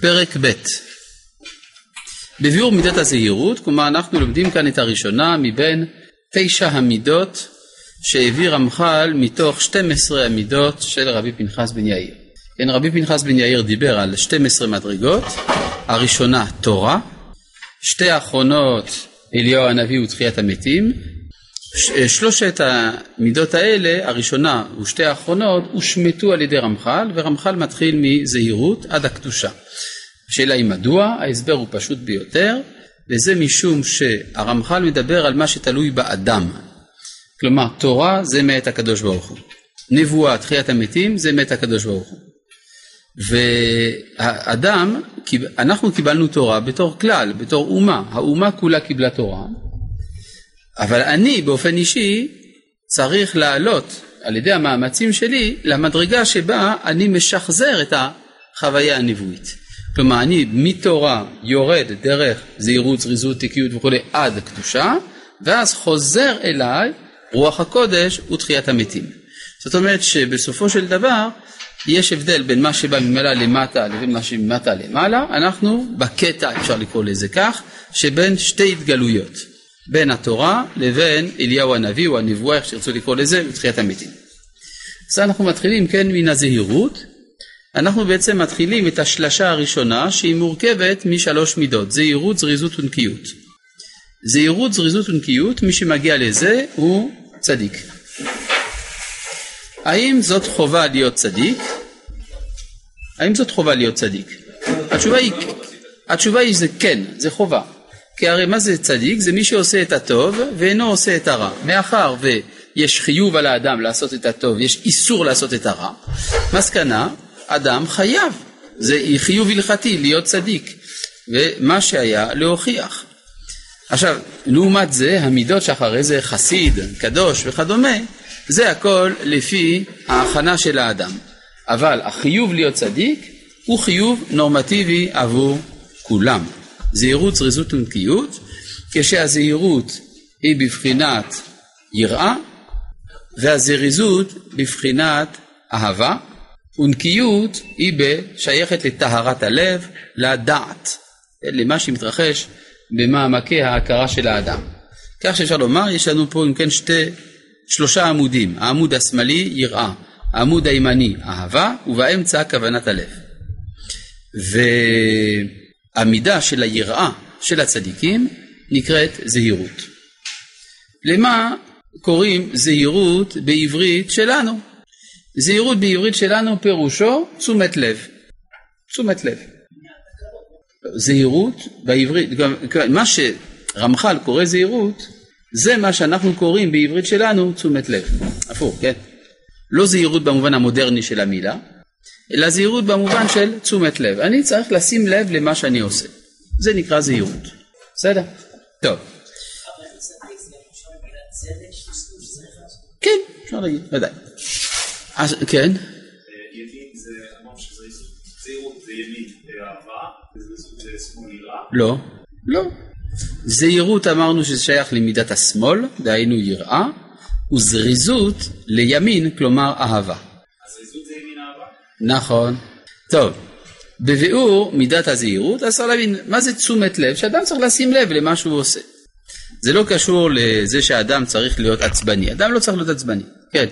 פרק ב' בביאור מידת הזהירות, כלומר אנחנו לומדים כאן את הראשונה מבין תשע המידות שהביא רמח"ל מתוך 12 המידות של רבי פנחס בן יאיר. כן, רבי פנחס בן יאיר דיבר על 12 מדרגות, הראשונה תורה, שתי האחרונות אליהו הנביא ותחיית המתים, שלושת המידות האלה, הראשונה ושתי האחרונות, הושמטו על ידי רמח"ל, ורמח"ל מתחיל מזהירות עד הקדושה. השאלה היא מדוע, ההסבר הוא פשוט ביותר, וזה משום שהרמח"ל מדבר על מה שתלוי באדם. כלומר, תורה זה מאת הקדוש ברוך הוא. נבואה, תחיית המתים, זה מאת הקדוש ברוך הוא. והאדם, אנחנו קיבלנו תורה בתור כלל, בתור אומה, האומה כולה קיבלה תורה, אבל אני באופן אישי צריך לעלות על ידי המאמצים שלי למדרגה שבה אני משחזר את החוויה הנבואית. כלומר אני מתורה יורד דרך זהירות, זריזות, תיקיות וכולי עד קדושה ואז חוזר אליי רוח הקודש ותחיית המתים. זאת אומרת שבסופו של דבר יש הבדל בין מה שבא ממעלה למטה לבין מה שממטה למעלה, אנחנו בקטע אפשר לקרוא לזה כך, שבין שתי התגלויות. בין התורה לבין אליהו הנביא או הנבואה, איך שירצו לקרוא לזה, בתחיית המתים. אז אנחנו מתחילים כן מן הזהירות, אנחנו בעצם מתחילים את השלשה הראשונה שהיא מורכבת משלוש מידות, זהירות, זריזות ונקיות. זהירות, זריזות ונקיות, מי שמגיע לזה הוא צדיק. האם זאת חובה להיות צדיק? האם זאת חובה להיות צדיק? התשובה היא, התשובה היא זה כן, זה חובה. כי הרי מה זה צדיק? זה מי שעושה את הטוב ואינו עושה את הרע. מאחר ויש חיוב על האדם לעשות את הטוב, יש איסור לעשות את הרע, מסקנה, אדם חייב. זה חיוב הלכתי להיות צדיק. ומה שהיה להוכיח. עכשיו, לעומת זה, המידות שאחרי זה חסיד, קדוש וכדומה, זה הכל לפי ההכנה של האדם. אבל החיוב להיות צדיק הוא חיוב נורמטיבי עבור כולם. זהירות, זריזות ונקיות, כשהזהירות היא בבחינת יראה והזריזות בבחינת אהבה ונקיות היא שייכת לטהרת הלב, לדעת, למה שמתרחש במעמקי ההכרה של האדם. כך שאפשר לומר, יש לנו פה אם כן שתי, שלושה עמודים, העמוד השמאלי יראה, העמוד הימני אהבה ובאמצע כוונת הלב. ו... המידה של היראה של הצדיקים נקראת זהירות. למה קוראים זהירות בעברית שלנו? זהירות בעברית שלנו פירושו תשומת לב. תשומת לב. זהירות בעברית, מה שרמח"ל קורא זהירות, זה מה שאנחנו קוראים בעברית שלנו תשומת לב. הפוך, כן? לא זהירות במובן המודרני של המילה, אלא זהירות במובן של תשומת לב. אני צריך לשים לב למה שאני עושה. זה נקרא זהירות. בסדר? טוב. כן, אפשר להגיד, ודאי. אז כן. לא, לא. זהירות אמרנו שזה שייך למידת השמאל, דהיינו יראה, וזריזות לימין, כלומר אהבה. נכון. טוב, בביאור מידת הזהירות, אז צריך להבין מה זה תשומת לב, שאדם צריך לשים לב למה שהוא עושה. זה לא קשור לזה שאדם צריך להיות עצבני, אדם לא צריך להיות עצבני, כן.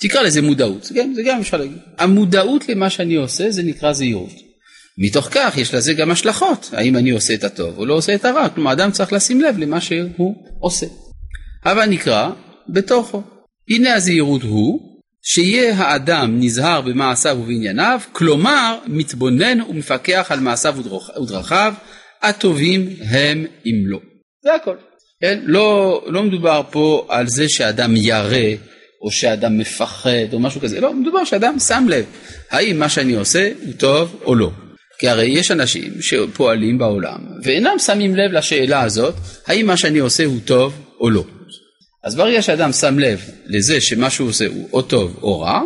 תקרא לזה מודעות, כן, זה גם אפשר להגיד. המודעות למה שאני עושה זה נקרא זהירות. מתוך כך יש לזה גם השלכות, האם אני עושה את הטוב או לא עושה את הרע, כלומר אדם צריך לשים לב למה שהוא עושה. אבל נקרא בתוכו. הנה הזהירות הוא שיהיה האדם נזהר במעשיו ובענייניו, כלומר מתבונן ומפקח על מעשיו ודרכיו, הטובים הם אם לא. זה הכל. כן? לא, לא מדובר פה על זה שאדם ירא או שאדם מפחד או משהו כזה, לא, מדובר שאדם שם לב האם מה שאני עושה הוא טוב או לא. כי הרי יש אנשים שפועלים בעולם ואינם שמים לב לשאלה הזאת האם מה שאני עושה הוא טוב או לא. אז ברגע שאדם שם לב לזה שמה שהוא עושה הוא או טוב או רע,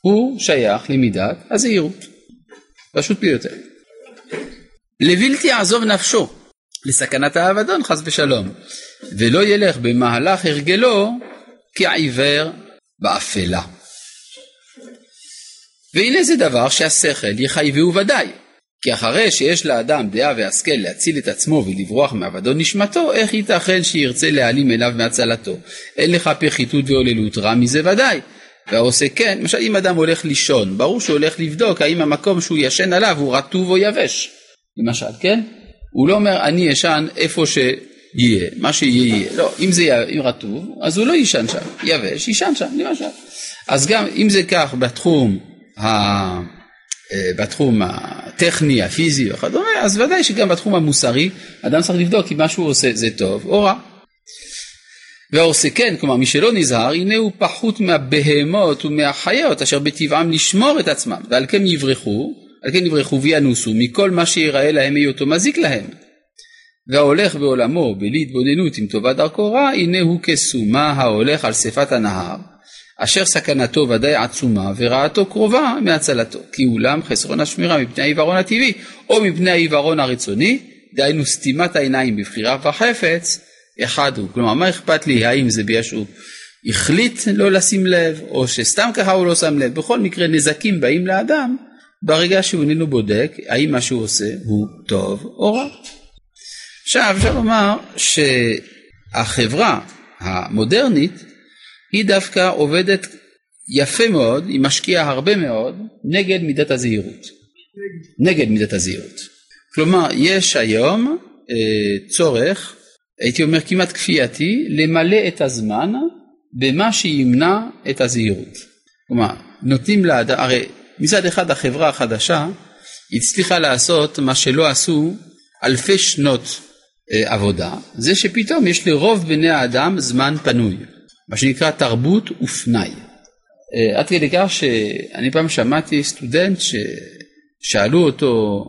הוא שייך למידת הזהירות. פשוט ביותר. לבלתי יעזוב נפשו לסכנת האבדון חס ושלום, ולא ילך במהלך הרגלו כעיוור באפלה. והנה זה דבר שהשכל יחייבהו ודאי, כי אחרי שיש לאדם דעה והשכל להציל את עצמו ולברוח מאבדון נשמתו, איך ייתכן שירצה להעלים אליו מהצלתו? אין לך פחיתות והוללות, רע מזה ודאי. והעושה כן, למשל אם אדם הולך לישון, ברור שהוא הולך לבדוק האם המקום שהוא ישן עליו הוא רטוב או יבש, למשל, כן? הוא לא אומר אני ישן איפה שיהיה, מה שיהיה יהיה, לא, אם זה יהיה רטוב, אז הוא לא יישן שם, יבש, יישן שם, למשל. אז גם אם זה כך בתחום, ה... אה, בתחום הטכני, הפיזי וכדומה, אז ודאי שגם בתחום המוסרי, אדם צריך לבדוק אם מה שהוא עושה זה טוב או רע. והעושה כן, כלומר מי שלא נזהר, הנה הוא פחות מהבהמות ומהחיות אשר בטבעם לשמור את עצמם, ועל כן יברחו, על כן יברחו וינוסו מכל מה שיראה להם היותו מזיק להם. וההולך בעולמו בלי התבוננות עם טובת דרכו רע, הנה הוא כסומה ההולך על שפת הנהר, אשר סכנתו ודאי עצומה ורעתו קרובה מהצלתו, כי אולם חסרון השמירה מפני העיוורון הטבעי או מפני העיוורון הרצוני, דהיינו סתימת העיניים בבחירה וחפץ, אחד הוא. כלומר, מה אכפת לי האם זה בגלל שהוא החליט לא לשים לב, או שסתם ככה הוא לא שם לב. בכל מקרה, נזקים באים לאדם ברגע שהוא איננו בודק האם מה שהוא עושה הוא טוב או רע. עכשיו, אפשר לומר שהחברה המודרנית היא דווקא עובדת יפה מאוד, היא משקיעה הרבה מאוד נגד מידת הזהירות. נגד מידת הזהירות. כלומר, יש היום אה, צורך הייתי אומר כמעט כפייתי, למלא את הזמן במה שימנע את הזהירות. כלומר, נותנים לאדם, הרי מצד אחד החברה החדשה הצליחה לעשות מה שלא עשו אלפי שנות אה, עבודה, זה שפתאום יש לרוב בני האדם זמן פנוי, מה שנקרא תרבות ופנאי. אה, עד כדי כך שאני פעם שמעתי סטודנט ששאלו אותו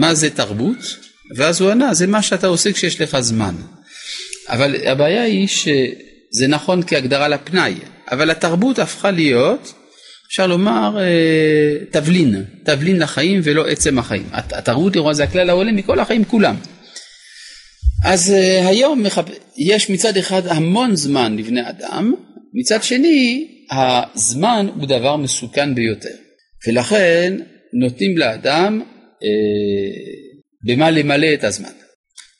מה זה תרבות, ואז הוא ענה, זה מה שאתה עושה כשיש לך זמן. אבל הבעיה היא שזה נכון כהגדרה לפנאי, אבל התרבות הפכה להיות, אפשר לומר, אה, תבלין, תבלין לחיים ולא עצם החיים. התרבות לכאורה זה הכלל העולה מכל החיים כולם. אז אה, היום יש מצד אחד המון זמן לבני אדם, מצד שני הזמן הוא דבר מסוכן ביותר, ולכן נותנים לאדם אה, במה למלא את הזמן.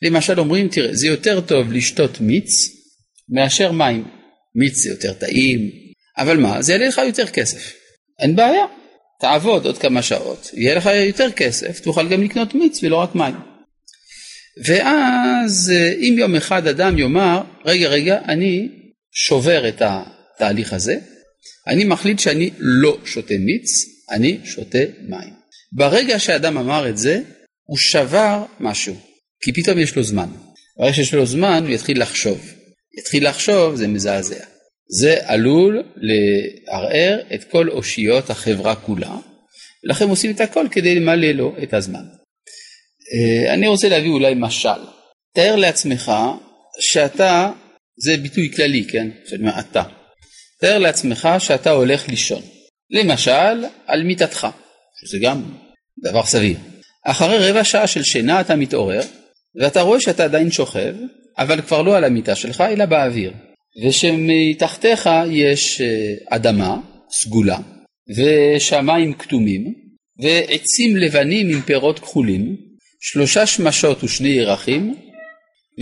למשל אומרים, תראה, זה יותר טוב לשתות מיץ מאשר מים. מיץ זה יותר טעים, אבל מה, זה יעלה לך יותר כסף. אין בעיה, תעבוד עוד כמה שעות, יהיה לך יותר כסף, תוכל גם לקנות מיץ ולא רק מים. ואז אם יום אחד אדם יאמר, רגע רגע, אני שובר את התהליך הזה, אני מחליט שאני לא שותה מיץ, אני שותה מים. ברגע שאדם אמר את זה, הוא שבר משהו, כי פתאום יש לו זמן. ברגע שיש לו זמן הוא יתחיל לחשוב. יתחיל לחשוב זה מזעזע. זה עלול לערער את כל אושיות החברה כולה, ולכן עושים את הכל כדי למלא לו את הזמן. אה, אני רוצה להביא אולי משל. תאר לעצמך שאתה, זה ביטוי כללי, כן? שאני אומר אתה. תאר לעצמך שאתה הולך לישון. למשל, על מיטתך, שזה גם דבר סביר. אחרי רבע שעה של שינה אתה מתעורר, ואתה רואה שאתה עדיין שוכב, אבל כבר לא על המיטה שלך, אלא באוויר. ושמתחתיך יש אה, אדמה סגולה, ושמיים כתומים, ועצים לבנים עם פירות כחולים, שלושה שמשות ושני ירחים,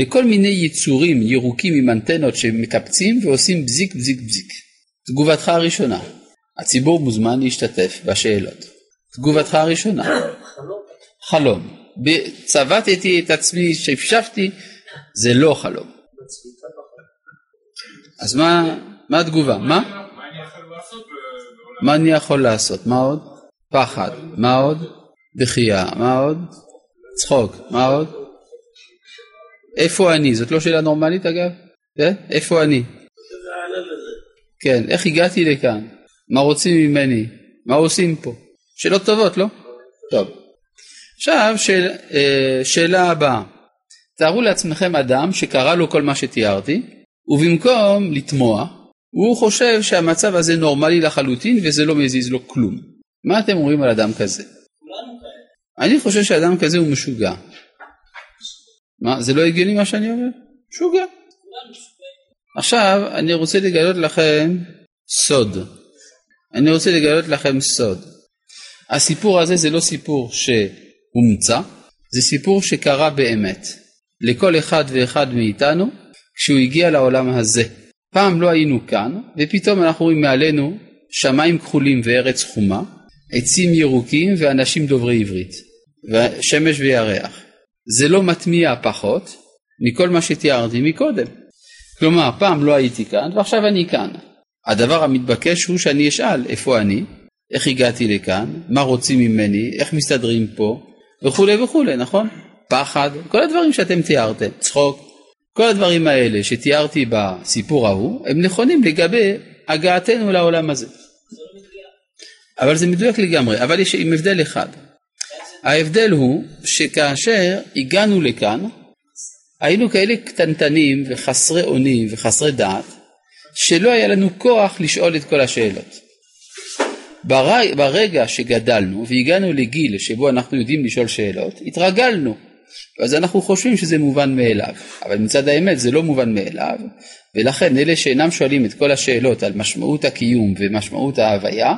וכל מיני יצורים ירוקים עם אנטנות שמקפצים ועושים בזיק בזיק בזיק. תגובתך הראשונה, הציבור מוזמן להשתתף בשאלות. תגובתך הראשונה. חלום. צבטתי את עצמי, שפשפתי, זה לא חלום. אז מה, מה התגובה? מה? מה אני יכול לעשות? מה עוד? פחד. מה עוד? דחייה. מה עוד? צחוק. מה עוד? איפה אני? זאת לא שאלה נורמלית אגב? כן? איפה אני? כן, איך הגעתי לכאן? מה רוצים ממני? מה עושים פה? שאלות טובות, לא? טוב. עכשיו שאל, אה, שאלה הבאה, תארו לעצמכם אדם שקרה לו כל מה שתיארתי ובמקום לתמוע הוא חושב שהמצב הזה נורמלי לחלוטין וזה לא מזיז לו כלום. מה אתם אומרים על אדם כזה? אני חושב שאדם כזה הוא משוגע. מה, זה לא הגיוני מה שאני אומר? משוגע. עכשיו אני רוצה לגלות לכם סוד. אני רוצה לגלות לכם סוד. הסיפור הזה זה לא סיפור ש... הומצא, זה סיפור שקרה באמת לכל אחד ואחד מאיתנו כשהוא הגיע לעולם הזה. פעם לא היינו כאן, ופתאום אנחנו רואים מעלינו שמיים כחולים וארץ חומה, עצים ירוקים ואנשים דוברי עברית, ושמש וירח. זה לא מטמיע פחות מכל מה שתיארתי מקודם. כלומר, פעם לא הייתי כאן ועכשיו אני כאן. הדבר המתבקש הוא שאני אשאל איפה אני, איך הגעתי לכאן, מה רוצים ממני, איך מסתדרים פה, וכולי וכולי, נכון? פחד, כל הדברים שאתם תיארתם, צחוק, כל הדברים האלה שתיארתי בסיפור ההוא, הם נכונים לגבי הגעתנו לעולם הזה. אבל זה מדויק לגמרי, אבל יש עם הבדל אחד. ההבדל הוא שכאשר הגענו לכאן, היינו כאלה קטנטנים וחסרי אונים וחסרי דעת, שלא היה לנו כוח לשאול את כל השאלות. ברגע שגדלנו והגענו לגיל שבו אנחנו יודעים לשאול שאלות, התרגלנו. אז אנחנו חושבים שזה מובן מאליו, אבל מצד האמת זה לא מובן מאליו, ולכן אלה שאינם שואלים את כל השאלות על משמעות הקיום ומשמעות ההוויה,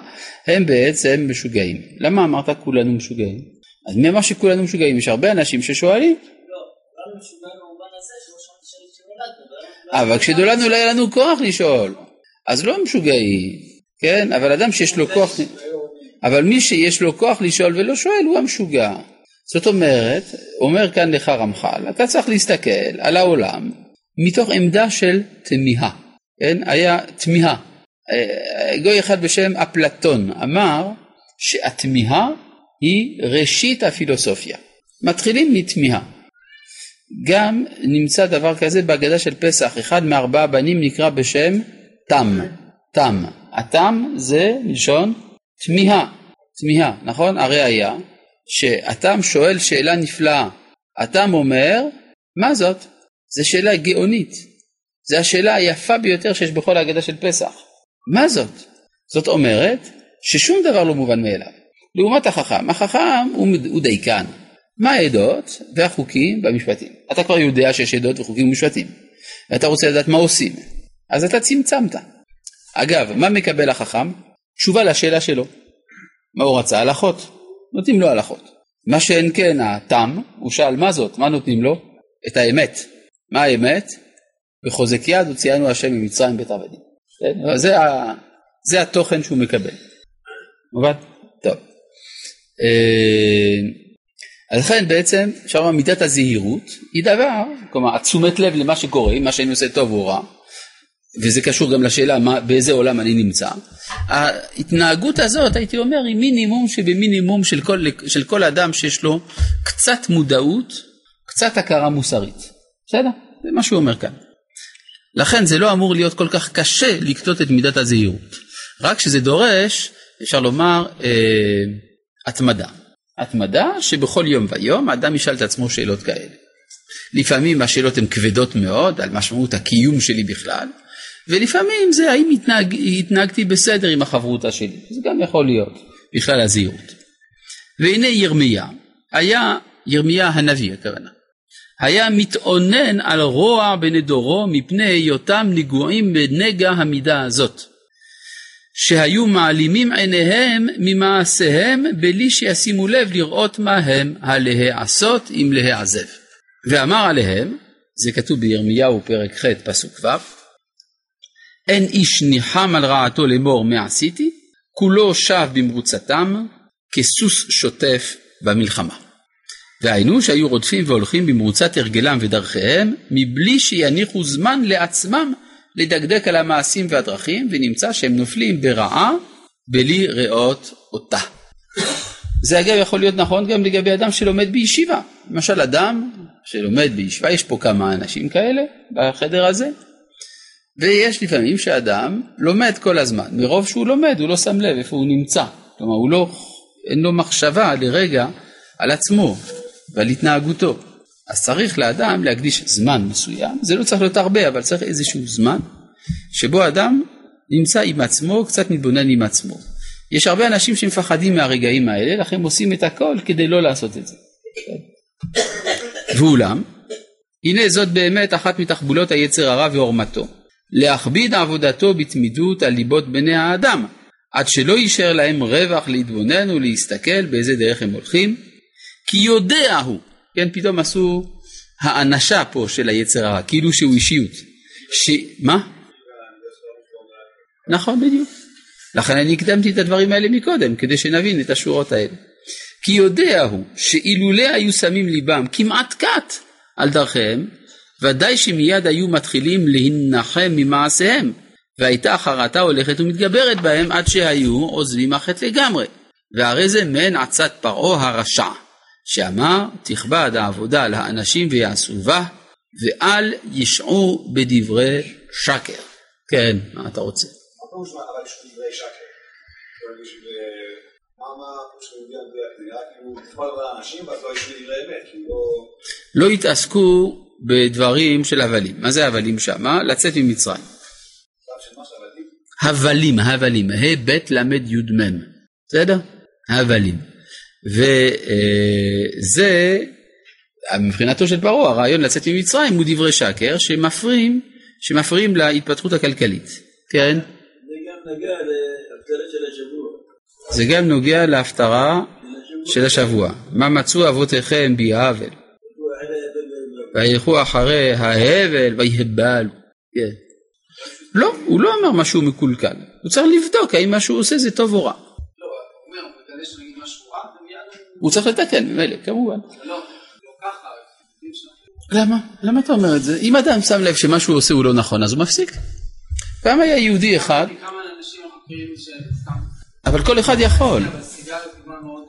הם בעצם משוגעים. למה אמרת כולנו משוגעים? אז מי אמר שכולנו משוגעים? יש הרבה אנשים ששואלים. אבל כשנולדנו לא היה לנו כוח לשאול, אז לא משוגעים, כן? אבל אדם שיש לו כוח, אבל מי שיש לו כוח לשאול ולא שואל הוא המשוגע. זאת אומרת, אומר כאן לך רמח"ל, אתה צריך להסתכל על העולם מתוך עמדה של תמיהה, כן? היה תמיהה. אה, גוי אחד בשם אפלטון אמר שהתמיהה היא ראשית הפילוסופיה. מתחילים מתמיהה. גם נמצא דבר כזה בהגדה של פסח, אחד מארבעה בנים נקרא בשם תם, תם. התם זה מלשון תמיהה, תמיהה, נכון? הראיה שהתם שואל שאלה נפלאה. התם אומר, מה זאת? זו שאלה גאונית. זו השאלה היפה ביותר שיש בכל ההגדה של פסח. מה זאת? זאת אומרת ששום דבר לא מובן מאליו. לעומת החכם, החכם הוא, הוא דייקן. מה העדות והחוקים במשפטים? אתה כבר יודע שיש עדות וחוקים ומשפטים, ואתה רוצה לדעת מה עושים, אז אתה צמצמת. אגב, מה מקבל החכם? תשובה לשאלה שלו. מה הוא רצה? הלכות. נותנים לו הלכות. מה שאין כן התם, הוא שאל מה זאת, מה נותנים לו? את האמת. מה האמת? בחוזק יד הוציאנו השם ממצרים בית עבדים. זה. זה התוכן שהוא מקבל. מובן? טוב. אה, אז לכן בעצם לומר מידת הזהירות היא דבר, כלומר התשומת לב למה שקורה, מה שאני עושה טוב או רע, וזה קשור גם לשאלה מה, באיזה עולם אני נמצא, ההתנהגות הזאת הייתי אומר היא מינימום שבמינימום של כל, של כל אדם שיש לו קצת מודעות, קצת הכרה מוסרית. בסדר? זה מה שהוא אומר כאן. לכן זה לא אמור להיות כל כך קשה לקטות את מידת הזהירות. רק שזה דורש, אפשר לומר, אה, התמדה. התמדה שבכל יום ויום האדם ישאל את עצמו שאלות כאלה. לפעמים השאלות הן כבדות מאוד על משמעות הקיום שלי בכלל, ולפעמים זה האם התנהג, התנהגתי בסדר עם החברותה שלי, זה גם יכול להיות בכלל הזהירות. והנה ירמיה, היה ירמיה הנביא הכוונה, היה מתאונן על רוע בנדורו מפני היותם נגועים בנגע המידה הזאת. שהיו מעלימים עיניהם ממעשיהם בלי שישימו לב לראות מה הם הלהעשות אם להעזב. ואמר עליהם, זה כתוב בירמיהו פרק ח' פסוק ו', אין איש ניחם על רעתו לאמור מה עשיתי, כולו שב במרוצתם כסוס שוטף במלחמה. והיינו שהיו רודפים והולכים במרוצת הרגלם ודרכיהם, מבלי שיניחו זמן לעצמם לדקדק על המעשים והדרכים, ונמצא שהם נופלים ברעה בלי ראות אותה. זה אגב יכול להיות נכון גם לגבי אדם שלומד בישיבה. למשל אדם שלומד בישיבה, יש פה כמה אנשים כאלה בחדר הזה, ויש לפעמים שאדם לומד כל הזמן, מרוב שהוא לומד הוא לא שם לב איפה הוא נמצא, כלומר הוא לא, אין לו מחשבה לרגע על עצמו ועל התנהגותו. אז צריך לאדם להקדיש זמן מסוים, זה לא צריך להיות הרבה, אבל צריך איזשהו זמן, שבו אדם נמצא עם עצמו, קצת מתבונן עם עצמו. יש הרבה אנשים שמפחדים מהרגעים האלה, לכן עושים את הכל כדי לא לעשות את זה. ואולם, הנה זאת באמת אחת מתחבולות היצר הרע ועורמתו. להכביד עבודתו בתמידות על ליבות בני האדם, עד שלא יישאר להם רווח להתבונן ולהסתכל באיזה דרך הם הולכים, כי יודע הוא, כן, פתאום עשו האנשה פה של היצר הרע, כאילו שהוא אישיות. ש... מה? נכון, בדיוק. לכן אני הקדמתי את הדברים האלה מקודם, כדי שנבין את השורות האלה. כי יודע הוא שאילולא היו שמים ליבם כמעט קט על דרכיהם, ודאי שמיד היו מתחילים להנחם ממעשיהם, והייתה החרטה הולכת ומתגברת בהם עד שהיו עוזבים החטא לגמרי. והרי זה מעין עצת פרעה הרשע, שאמר תכבד העבודה לאנשים ויעשו בה, ואל ישעו בדברי שקר. כן, מה אתה רוצה? לא התעסקו בדברים של הבלים. מה זה הבלים שמה? לצאת ממצרים. הבלים, הבלים, ה' ב' ל' י' מ', בסדר? הבלים. וזה, מבחינתו של פרעה, הרעיון לצאת ממצרים הוא דברי שקר שמפריעים, שמפריעים להתפתחות הכלכלית, כן? זה גם נגע להפטרה של השבוע. זה גם נוגע להפטרה של השבוע. מה מצאו אבותיכם בי העוול? וילכו אחרי ההבל ויהבלו. כן. לא, הוא לא אמר משהו מקולקל. הוא צריך לבדוק האם מה שהוא עושה זה טוב או רע. הוא צריך לתקן ממילא, כמובן. למה? למה אתה אומר את זה? אם אדם שם לב שמה שהוא עושה הוא לא נכון, אז הוא מפסיק. פעם היה יהודי אחד... אבל כל אחד יכול.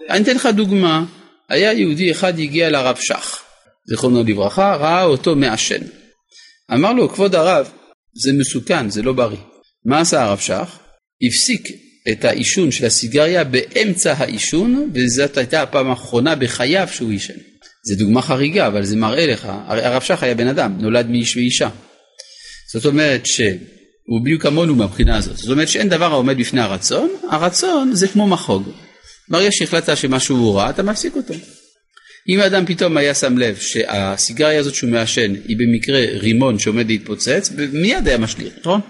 אני אתן לך דוגמה. היה יהודי אחד הגיע לרב שך, זיכרונו לברכה, ראה אותו מעשן. אמר לו, כבוד הרב, זה מסוכן, זה לא בריא. מה עשה הרב שך? הפסיק את העישון של הסיגריה באמצע העישון, וזאת הייתה הפעם האחרונה בחייו שהוא עישן. זו דוגמה חריגה, אבל זה מראה לך, הרי הרב שך היה בן אדם, נולד מאיש ואישה. זאת אומרת שהוא בדיוק כמונו מהבחינה הזאת. זאת אומרת שאין דבר העומד בפני הרצון, הרצון זה כמו מחוג. ברגע שהחלטת שמשהו הוא רע, אתה מפסיק אותו. אם האדם פתאום היה שם לב שהסיגריה הזאת שהוא מעשן היא במקרה רימון שעומד להתפוצץ, מיד היה משליך, נכון?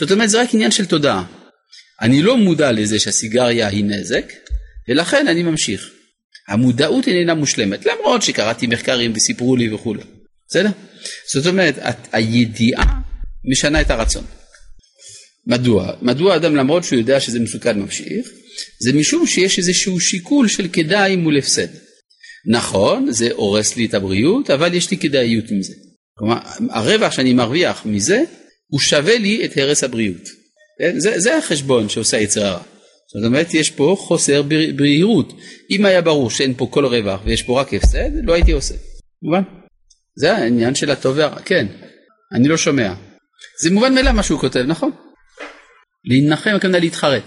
זאת אומרת זה רק עניין של תודעה. אני לא מודע לזה שהסיגריה היא נזק, ולכן אני ממשיך. המודעות איננה מושלמת, למרות שקראתי מחקרים וסיפרו לי וכולי. בסדר? זאת אומרת, הידיעה משנה את הרצון. מדוע? מדוע אדם למרות שהוא יודע שזה מסוכן ממשיך? זה משום שיש איזשהו שיקול של כדאי מול הפסד. נכון, זה הורס לי את הבריאות, אבל יש לי כדאיות עם זה. כלומר, הרווח שאני מרוויח מזה, הוא שווה לי את הרס הבריאות. כן? זה, זה החשבון שעושה יצר הרע. זאת אומרת, יש פה חוסר בהירות. אם היה ברור שאין פה כל רווח ויש פה רק הפסד, לא הייתי עושה. מובן? זה העניין של הטוב והרע. כן, אני לא שומע. זה מובן מאליו מה שהוא כותב, נכון? להנחם הכוונה להתחרט.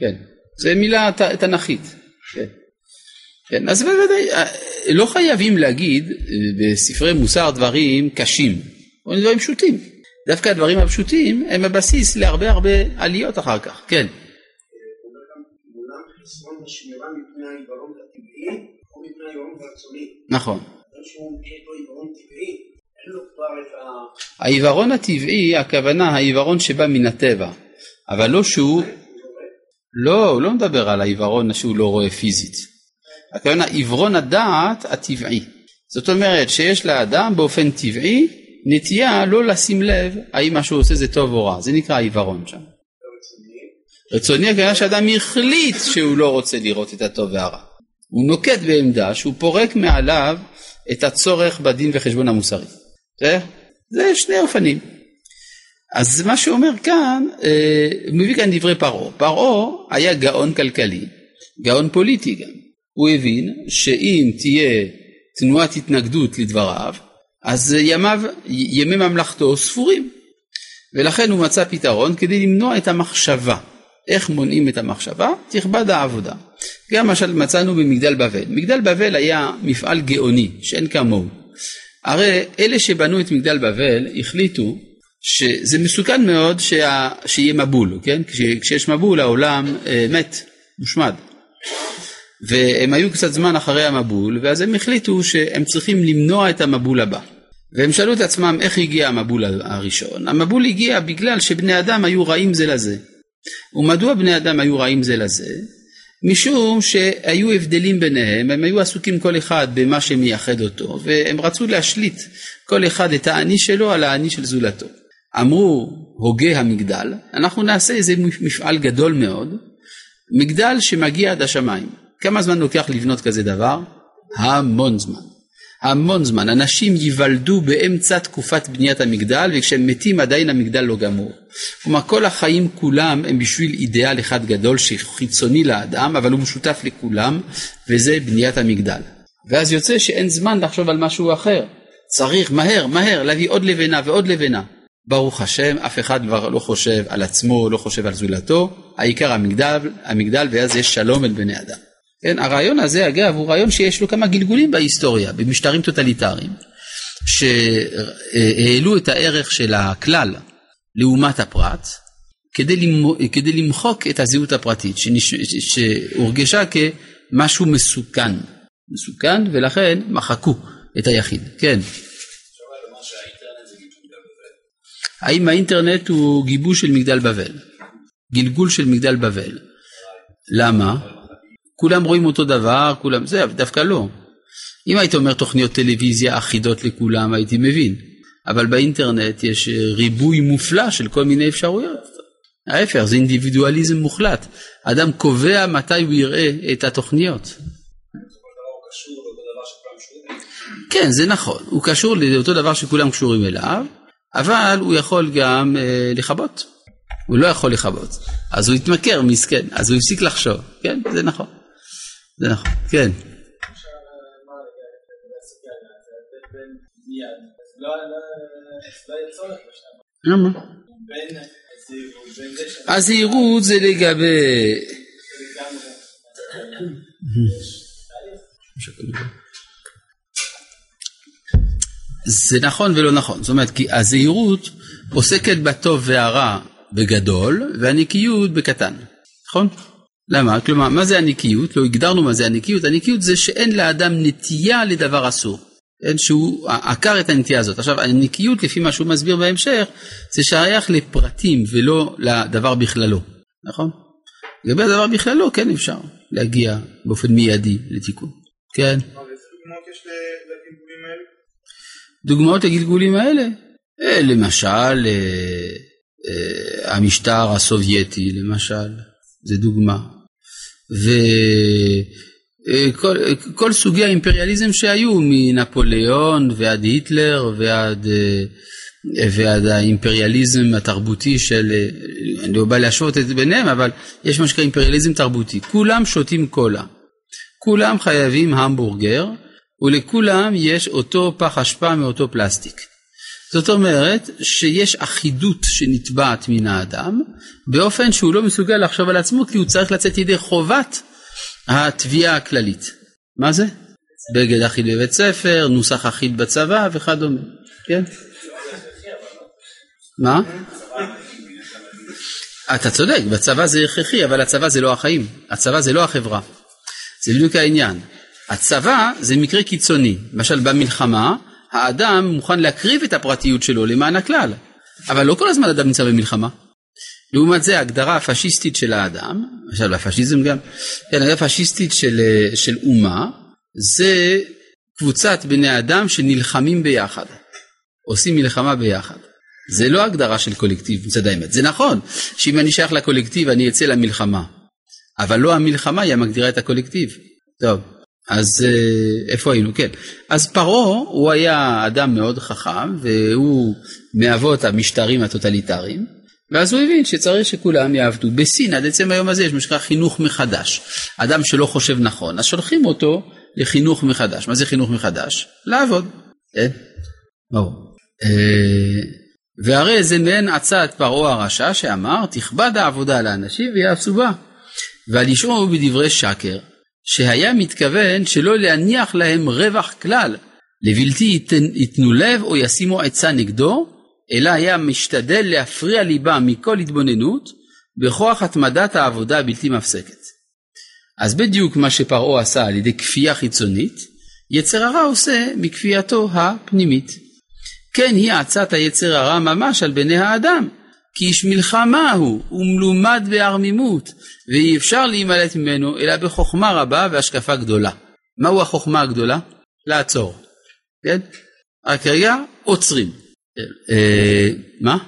כן. זה מילה תנכית. כן. כן, אז בוודאי, אה, לא חייבים להגיד אה, בספרי מוסר דברים קשים, דברים פשוטים. דווקא הדברים הפשוטים הם הבסיס להרבה הרבה עליות אחר כך, כן. נכון. העיוורון הטבעי, הכוונה העיוורון שבא מן הטבע, אבל לא שהוא, לא, הוא לא מדבר על העיוורון שהוא לא רואה פיזית. הכוונה עיוורון הדעת הטבעי. זאת אומרת שיש לאדם באופן טבעי נטייה לא לשים לב האם מה שהוא עושה זה טוב או רע, זה נקרא עיוורון שם. רצוני הכוונה שאדם החליט שהוא לא רוצה לראות את הטוב והרע. הוא נוקט בעמדה שהוא פורק מעליו את הצורך בדין וחשבון המוסרי. זה, זה שני אופנים. אז מה שהוא אומר כאן, אה, מביא כאן דברי פרעה. פרעה היה גאון כלכלי, גאון פוליטי גם. הוא הבין שאם תהיה תנועת התנגדות לדבריו, אז ימיו, ימי ממלכתו ספורים. ולכן הוא מצא פתרון כדי למנוע את המחשבה. איך מונעים את המחשבה? תכבד העבודה. גם למשל מצאנו במגדל בבל. מגדל בבל היה מפעל גאוני שאין כמוהו. הרי אלה שבנו את מגדל בבל החליטו שזה מסוכן מאוד שה... שיהיה מבול, כן? כש... כשיש מבול העולם אה, מת, מושמד. והם היו קצת זמן אחרי המבול, ואז הם החליטו שהם צריכים למנוע את המבול הבא. והם שאלו את עצמם איך הגיע המבול הראשון. המבול הגיע בגלל שבני אדם היו רעים זה לזה. ומדוע בני אדם היו רעים זה לזה? משום שהיו הבדלים ביניהם, הם היו עסוקים כל אחד במה שמייחד אותו, והם רצו להשליט כל אחד את האני שלו על האני של זולתו. אמרו הוגה המגדל, אנחנו נעשה איזה מפעל גדול מאוד, מגדל שמגיע עד השמיים. כמה זמן לוקח לבנות כזה דבר? המון זמן. המון זמן. אנשים ייוולדו באמצע תקופת בניית המגדל, וכשהם מתים עדיין המגדל לא גמור. כלומר, כל החיים כולם הם בשביל אידיאל אחד גדול שחיצוני לאדם, אבל הוא משותף לכולם, וזה בניית המגדל. ואז יוצא שאין זמן לחשוב על משהו אחר. צריך מהר, מהר, להביא עוד לבנה ועוד לבנה. ברוך השם, אף אחד כבר לא חושב על עצמו, לא חושב על זולתו, העיקר המגדל, המגדל ואז יש שלום בין בני אדם. כן, הרעיון הזה אגב הוא רעיון שיש לו כמה גלגולים בהיסטוריה, במשטרים טוטליטריים, שהעלו את הערך של הכלל לעומת הפרט, כדי, למ... כדי למחוק את הזהות הפרטית, שנש... שהורגשה כמשהו מסוכן, מסוכן ולכן מחקו את היחיד, כן. האם האינטרנט הוא גיבוש של מגדל בבל? גלגול של מגדל בבל. למה? כולם רואים אותו דבר, כולם, זה דווקא לא. אם היית אומר תוכניות טלוויזיה אחידות לכולם הייתי מבין, אבל באינטרנט יש ריבוי מופלא של כל מיני אפשרויות. ההפך, זה אינדיבידואליזם מוחלט. אדם קובע מתי הוא יראה את התוכניות. כן, זה נכון, הוא קשור לאותו דבר שכולם קשורים אליו, אבל הוא יכול גם אה, לכבות. הוא לא יכול לכבות. אז הוא התמכר, מסכן, אז הוא הפסיק לחשוב. כן, זה נכון. זה נכון, כן. למה? הזהירות זה לגבי... זה נכון ולא נכון, זאת אומרת, כי הזהירות עוסקת בטוב והרע בגדול, והנקיות בקטן, נכון? למה? כלומר, מה זה הנקיות? לא הגדרנו מה זה הנקיות. הנקיות זה שאין לאדם נטייה לדבר אסור. אין שהוא עקר את הנטייה הזאת. עכשיו, הנקיות, לפי מה שהוא מסביר בהמשך, זה שייך לפרטים ולא לדבר בכללו, נכון? לגבי הדבר בכללו, כן אפשר להגיע באופן מיידי לתיקון. כן. דוגמאות לגלגולים האלה? אה, למשל, אה, אה, המשטר הסובייטי, למשל, זה דוגמה. וכל סוגי האימפריאליזם שהיו מנפוליאון ועד היטלר ועד, ועד האימפריאליזם התרבותי של, אני לא בא להשוות את זה ביניהם, אבל יש מה שנקרא אימפריאליזם תרבותי. כולם שותים קולה, כולם חייבים המבורגר ולכולם יש אותו פח אשפה מאותו פלסטיק. זאת אומרת שיש אחידות שנתבעת מן האדם באופן שהוא לא מסוגל לחשוב על עצמו כי הוא צריך לצאת ידי חובת התביעה הכללית. מה זה? בגד אחיד בבית ספר, נוסח אחיד בצבא וכדומה, כן? מה? אתה צודק, בצבא זה הכרחי, אבל הצבא זה לא החיים, הצבא זה לא החברה. זה בדיוק העניין. הצבא זה מקרה קיצוני, למשל במלחמה האדם מוכן להקריב את הפרטיות שלו למען הכלל, אבל לא כל הזמן אדם נמצא במלחמה. לעומת זה ההגדרה הפשיסטית של האדם, למשל הפשיזם גם, כן, ההגדרה הפשיסטית של, של אומה זה קבוצת בני אדם שנלחמים ביחד, עושים מלחמה ביחד. זה לא הגדרה של קולקטיב מצד האמת. זה נכון שאם אני שייך לקולקטיב אני אצא למלחמה, אבל לא המלחמה היא המגדירה את הקולקטיב. טוב. אז אה, איפה היינו? כן. אז פרעה הוא היה אדם מאוד חכם והוא מאבות המשטרים הטוטליטריים ואז הוא הבין שצריך שכולם יעבדו. בסין עד עצם היום הזה יש מה שנקרא חינוך מחדש. אדם שלא חושב נכון אז שולחים אותו לחינוך מחדש. מה זה חינוך מחדש? לעבוד. כן? ברור. אה, והרי זה מעין עצת פרעה הרשע שאמר תכבד העבודה לאנשים ויעשו בה. ועל ישעו בדברי שקר שהיה מתכוון שלא להניח להם רווח כלל, לבלתי ייתנו לב או ישימו עצה נגדו, אלא היה משתדל להפריע ליבם מכל התבוננות, בכוח התמדת העבודה הבלתי מפסקת. אז בדיוק מה שפרעה עשה על ידי כפייה חיצונית, יצר הרע עושה מכפייתו הפנימית. כן היא עצת היצר הרע ממש על בני האדם, כי איש מלחמה הוא, ומלומד בערמימות, ואי אפשר להימלט ממנו אלא בחוכמה רבה והשקפה גדולה. מהו החוכמה הגדולה? לעצור. כן? רק רגע, עוצרים. אה, מה?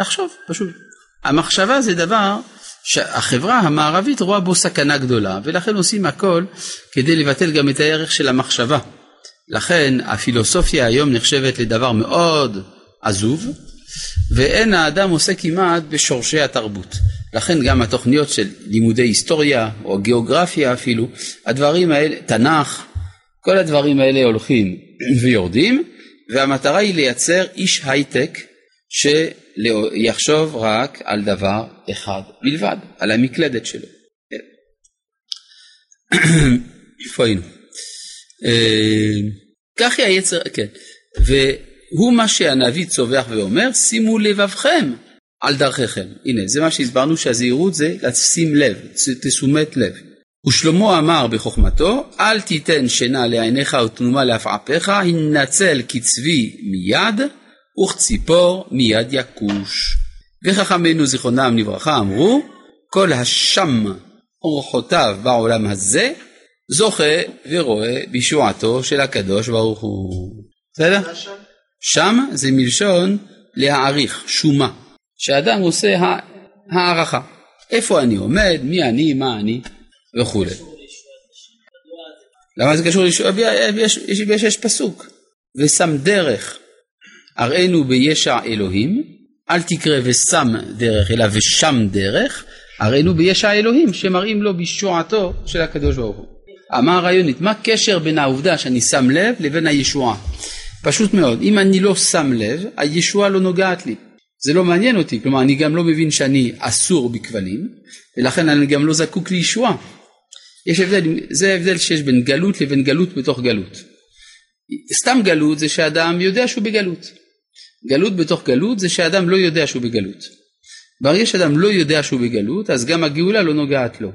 לחשוב, פשוט. המחשבה זה דבר שהחברה המערבית רואה בו סכנה גדולה, ולכן עושים הכל כדי לבטל גם את הערך של המחשבה. לכן הפילוסופיה היום נחשבת לדבר מאוד עזוב, ואין האדם עושה כמעט בשורשי התרבות. לכן גם התוכניות של לימודי היסטוריה או גיאוגרפיה אפילו, הדברים האלה, תנ"ך, כל הדברים האלה הולכים ויורדים, והמטרה היא לייצר איש הייטק שיחשוב רק על דבר אחד בלבד, על המקלדת שלו. איפה היינו? אה, כך היא היצר, כן. והוא מה שהנביא צווח ואומר, שימו לבבכם על דרכיכם. הנה, זה מה שהסברנו שהזהירות זה לשים לב, תשומת לב. ושלמה אמר בחוכמתו, אל תיתן שינה לעיניך ותנומה לעפעפיך, הנצל קצבי מיד, וכציפור מיד יכוש. וחכמינו זיכרונם לברכה אמרו, כל השם אורחותיו בעולם הזה, זוכה ורואה בישועתו של הקדוש ברוך הוא. בסדר? שם זה מלשון להעריך, שומה. שאדם עושה הערכה. איפה אני עומד, מי אני, מה אני וכולי. למה זה קשור לישוע? יש, יש, יש, יש פסוק, ושם דרך, הראינו בישע אלוהים, אל תקרא ושם דרך, אלא ושם דרך, הראינו בישע אלוהים, שמראים לו בישועתו של הקדוש ברוך הוא. אמר רעיונית, מה הקשר בין העובדה שאני שם לב לבין הישועה? פשוט מאוד, אם אני לא שם לב, הישועה לא נוגעת לי. זה לא מעניין אותי, כלומר אני גם לא מבין שאני אסור בכבלים, ולכן אני גם לא זקוק לישועה. יש הבדל, זה ההבדל שיש בין גלות לבין גלות בתוך גלות. סתם גלות זה שאדם יודע שהוא בגלות. גלות בתוך גלות זה שאדם לא יודע שהוא בגלות. ברגע שאדם לא יודע שהוא בגלות, אז גם הגאולה לא נוגעת לו.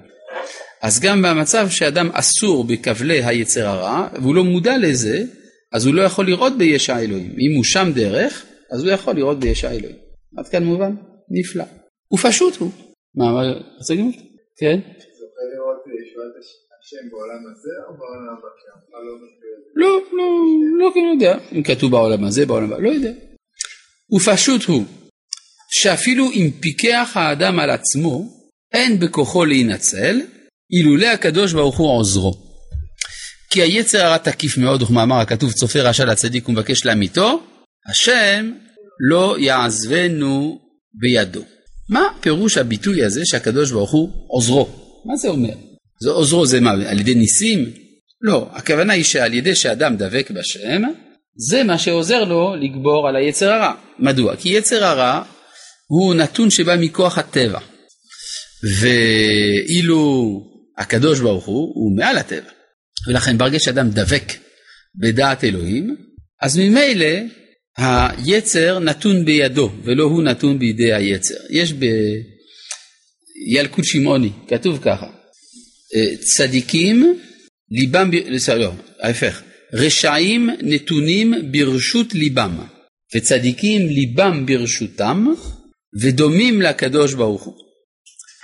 אז גם במצב שאדם אסור בכבלי היצר הרע, והוא לא מודע לזה, אז הוא לא יכול לראות בישע אלוהים. אם הוא שם דרך, אז הוא יכול לראות בישע אלוהים. עד כאן מובן? נפלא. ופשוט הוא. מה, מה, רוצה להגיד? כן? זוכה לראות השם בעולם הזה או בעולם הבא? לא, לא, לא, כן יודע. אם כתוב בעולם הזה, בעולם הבא, לא יודע. ופשוט הוא, שאפילו אם פיקח האדם על עצמו, אין בכוחו להינצל, אילולא הקדוש ברוך הוא עוזרו. כי היצר הרע תקיף מאוד, וכמאמר הכתוב צופה רשע לצדיק ומבקש להמיתו, השם לא יעזבנו בידו. מה פירוש הביטוי הזה שהקדוש ברוך הוא עוזרו? מה זה אומר? זה עוזרו זה מה, על ידי ניסים? לא, הכוונה היא שעל ידי שאדם דבק בשם, זה מה שעוזר לו לגבור על היצר הרע. מדוע? כי יצר הרע הוא נתון שבא מכוח הטבע. ואילו הקדוש ברוך הוא הוא מעל הטבע. ולכן ברגע שאדם דבק בדעת אלוהים, אז ממילא היצר נתון בידו ולא הוא נתון בידי היצר. יש בילקוט שמעוני, כתוב ככה, צדיקים ליבם, לא, ההפך, רשעים נתונים ברשות ליבם, וצדיקים ליבם ברשותם, ודומים לקדוש ברוך הוא.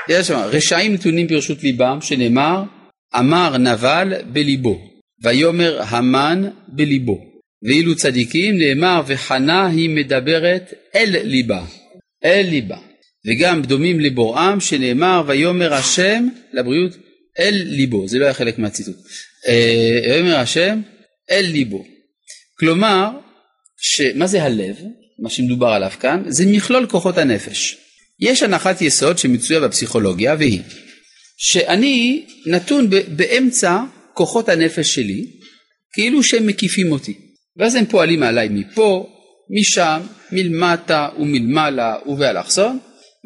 יש שם, רשעים נתונים ברשות ליבם, שנאמר, אמר נבל בליבו, ויאמר המן בליבו. ואילו צדיקים נאמר וחנה היא מדברת אל ליבה, אל ליבה. וגם דומים לבוראם שנאמר ויאמר השם לבריאות אל ליבו, זה לא היה חלק מהציטוט. אה, ויאמר השם אל ליבו. כלומר, מה זה הלב, מה שמדובר עליו כאן, זה מכלול כוחות הנפש. יש הנחת יסוד שמצויה בפסיכולוגיה והיא שאני נתון באמצע כוחות הנפש שלי כאילו שהם מקיפים אותי. ואז הם פועלים עליי מפה, משם, מלמטה ומלמעלה ובאלכסון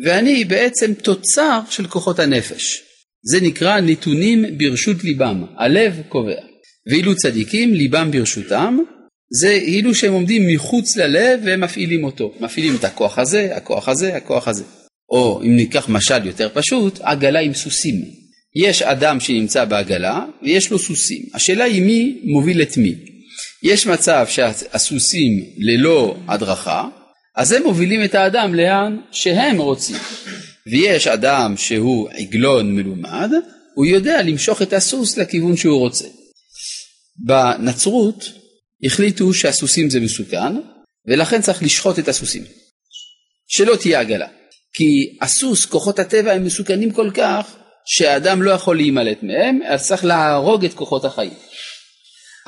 ואני בעצם תוצר של כוחות הנפש. זה נקרא נתונים ברשות ליבם, הלב קובע. ואילו צדיקים ליבם ברשותם זה אילו שהם עומדים מחוץ ללב והם מפעילים אותו, מפעילים את הכוח הזה, הכוח הזה, הכוח הזה. או אם ניקח משל יותר פשוט, עגלה עם סוסים. יש אדם שנמצא בעגלה ויש לו סוסים. השאלה היא מי מוביל את מי. יש מצב שהסוסים ללא הדרכה, אז הם מובילים את האדם לאן שהם רוצים. ויש אדם שהוא עגלון מלומד, הוא יודע למשוך את הסוס לכיוון שהוא רוצה. בנצרות החליטו שהסוסים זה מסוכן, ולכן צריך לשחוט את הסוסים. שלא תהיה עגלה. כי הסוס, כוחות הטבע הם מסוכנים כל כך, שהאדם לא יכול להימלט מהם, אז צריך להרוג את כוחות החיים.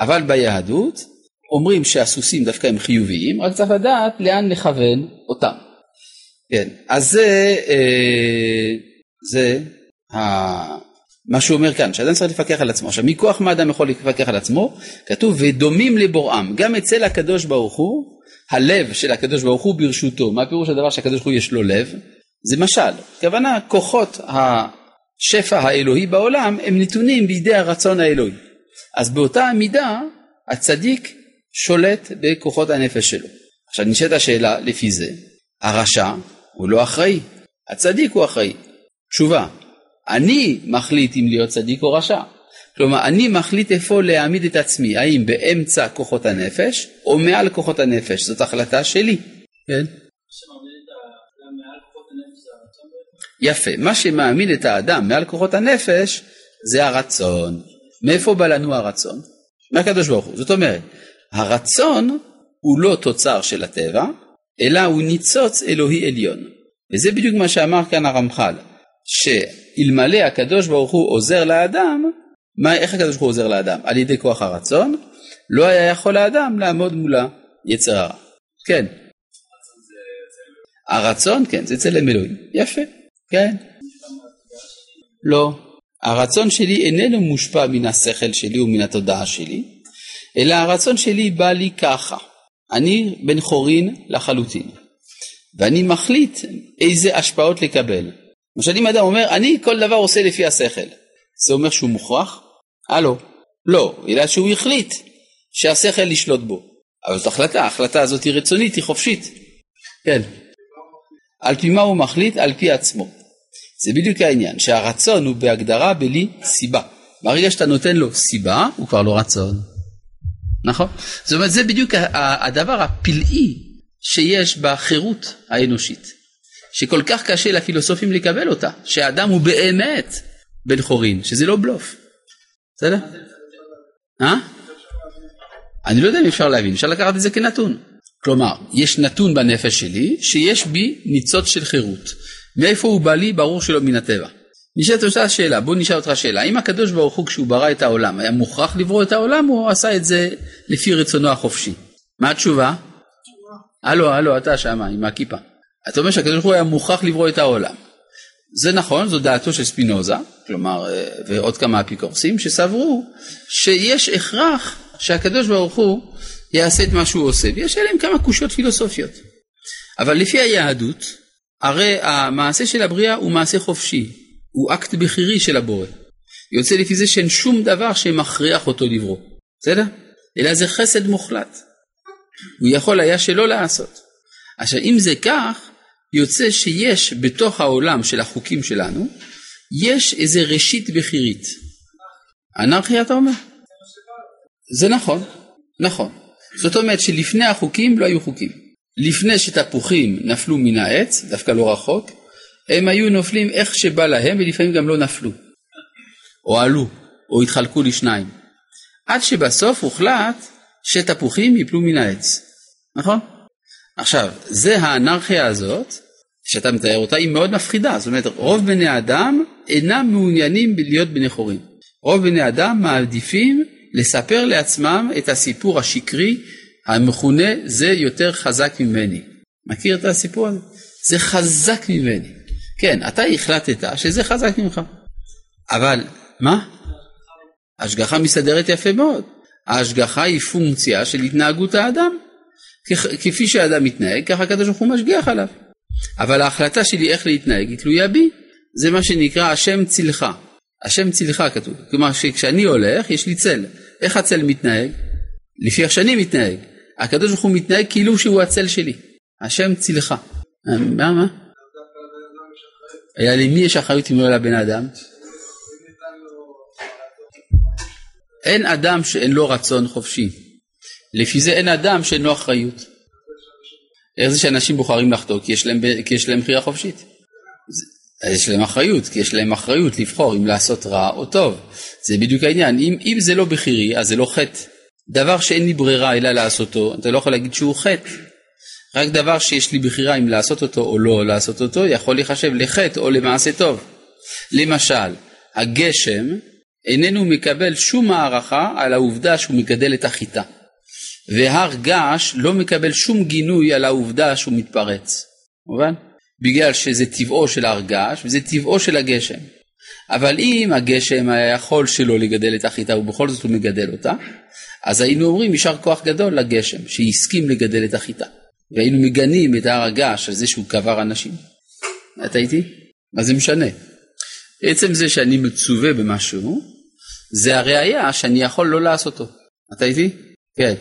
אבל ביהדות אומרים שהסוסים דווקא הם חיוביים, רק צריך לדעת לאן לכוון אותם. כן, אז זה, אה, זה. מה שהוא אומר כאן, שאדם צריך לפקח על עצמו. עכשיו, מכוח מה אדם יכול לפקח על עצמו? כתוב, ודומים לבוראם. גם אצל הקדוש ברוך הוא, הלב של הקדוש ברוך הוא ברשותו. מה פירוש הדבר שהקדוש ברוך הוא יש לו לב? זה משל. כוונה, כוחות השפע האלוהי בעולם הם נתונים בידי הרצון האלוהי. אז באותה מידה, הצדיק שולט בכוחות הנפש שלו. עכשיו נשאלת השאלה לפי זה, הרשע הוא לא אחראי, הצדיק הוא אחראי. תשובה, אני מחליט אם להיות צדיק או רשע. כלומר, אני מחליט איפה להעמיד את עצמי, האם באמצע כוחות הנפש או מעל כוחות הנפש, זאת החלטה שלי. כן? יפה, מה שמעמיד את האדם מעל כוחות הנפש זה הרצון. מאיפה בא לנו הרצון? מהקדוש ברוך הוא. זאת אומרת, הרצון הוא לא תוצר של הטבע, אלא הוא ניצוץ אלוהי עליון. וזה בדיוק מה שאמר כאן הרמח"ל, שאלמלא הקדוש ברוך הוא עוזר לאדם, מה, איך הקדוש ברוך הוא עוזר לאדם? על ידי כוח הרצון, לא היה יכול האדם לעמוד מול היצר הרע. כן. הרצון, כן, זה צלם אלוהים. יפה, כן. לא. הרצון שלי איננו מושפע מן השכל שלי ומן התודעה שלי, אלא הרצון שלי בא לי ככה. אני בן חורין לחלוטין, ואני מחליט איזה השפעות לקבל. למשל אם אדם אומר, אני כל דבר עושה לפי השכל, זה אומר שהוא מוכרח? הלו, לא, אלא שהוא החליט שהשכל ישלוט בו. אבל זאת החלטה, ההחלטה הזאת היא רצונית, היא חופשית. כן. על פי מה הוא מחליט? על פי עצמו. זה בדיוק העניין, שהרצון הוא בהגדרה בלי סיבה. ברגע שאתה נותן לו סיבה, הוא כבר לא רצון. נכון? זאת אומרת, זה בדיוק הדבר הפלאי שיש בחירות האנושית, שכל כך קשה לפילוסופים לקבל אותה, שהאדם הוא באמת בן חורין, שזה לא בלוף. בסדר? אה? אני לא יודע אם אפשר להבין, אפשר לקחת את זה כנתון. כלומר, יש נתון בנפש שלי שיש בי ניצוץ של חירות. מאיפה הוא בא לי? ברור שלא מן הטבע. נשאלת אותה השאלה, בוא נשאל אותך שאלה, האם הקדוש ברוך הוא כשהוא ברא את העולם היה מוכרח לברוא את העולם או עשה את זה לפי רצונו החופשי? מה התשובה? הלו, הלו, אתה שמה עם הכיפה. אתה אומר שהקדוש ברוך הוא היה מוכרח לברוא את העולם. זה נכון, זו דעתו של ספינוזה, כלומר, אה, ועוד כמה אפיקורסים, שסברו שיש הכרח שהקדוש ברוך הוא יעשה את מה שהוא עושה, ויש עליהם כמה קושיות פילוסופיות. אבל לפי היהדות, הרי המעשה של הבריאה הוא מעשה חופשי, הוא אקט בכירי של הבורא. יוצא לפי זה שאין שום דבר שמכריח אותו לברוא, בסדר? אלא זה חסד מוחלט. הוא יכול היה שלא לעשות. עכשיו אם זה כך, יוצא שיש בתוך העולם של החוקים שלנו, יש איזה ראשית בכירית. אנרכיה אתה אומר? זה נכון, נכון. זאת אומרת שלפני החוקים לא היו חוקים. לפני שתפוחים נפלו מן העץ, דווקא לא רחוק, הם היו נופלים איך שבא להם ולפעמים גם לא נפלו, או עלו, או התחלקו לשניים. עד שבסוף הוחלט שתפוחים יפלו מן העץ, נכון? עכשיו, זה האנרכיה הזאת, שאתה מתאר אותה, היא מאוד מפחידה. זאת אומרת, רוב בני האדם אינם מעוניינים להיות בני חורים. רוב בני אדם מעדיפים לספר לעצמם את הסיפור השקרי המכונה זה יותר חזק ממני. מכיר את הסיפור הזה? זה חזק ממני. כן, אתה החלטת שזה חזק ממך. אבל, מה? השגחה מסתדרת יפה מאוד. ההשגחה היא פונקציה של התנהגות האדם. כפי שהאדם מתנהג, ככה הקדוש ברוך הוא משגיח עליו. אבל ההחלטה שלי איך להתנהג היא תלויה בי. זה מה שנקרא השם צילך. השם צילך כתוב. כלומר שכשאני הולך יש לי צל. איך הצל מתנהג? לפי איך שאני מתנהג. הקדוש ברוך הוא מתנהג כאילו שהוא הצל שלי. השם צילך. מה מה? היה למי יש אחריות אם לא לבן אדם? אין אדם שאין לו רצון חופשי. לפי זה אין אדם שאין לו אחריות. איך זה שאנשים בוחרים לחטוא? כי יש להם, בחירה חופשית. יש להם אחריות, כי יש להם אחריות לבחור אם לעשות רע או טוב. זה בדיוק העניין. אם, אם זה לא בחירי, אז זה לא חטא. דבר שאין לי ברירה אלא לעשותו, אתה לא יכול להגיד שהוא חטא. רק דבר שיש לי בחירה אם לעשות אותו או לא לעשות אותו, יכול להיחשב לחטא או למעשה טוב. למשל, הגשם איננו מקבל שום הערכה על העובדה שהוא מגדל את החיטה. והר געש לא מקבל שום גינוי על העובדה שהוא מתפרץ. מובן? בגלל שזה טבעו של הר געש וזה טבעו של הגשם. אבל אם הגשם היה יכול שלא לגדל את החיטה ובכל זאת הוא מגדל אותה, אז היינו אומרים יישר כוח גדול לגשם שהסכים לגדל את החיטה. והיינו מגנים את הר הגעש על זה שהוא קבר אנשים. אתה איתי? מה זה משנה? עצם זה שאני מצווה במשהו, זה הראייה שאני יכול לא לעשותו. אתה איתי? כן.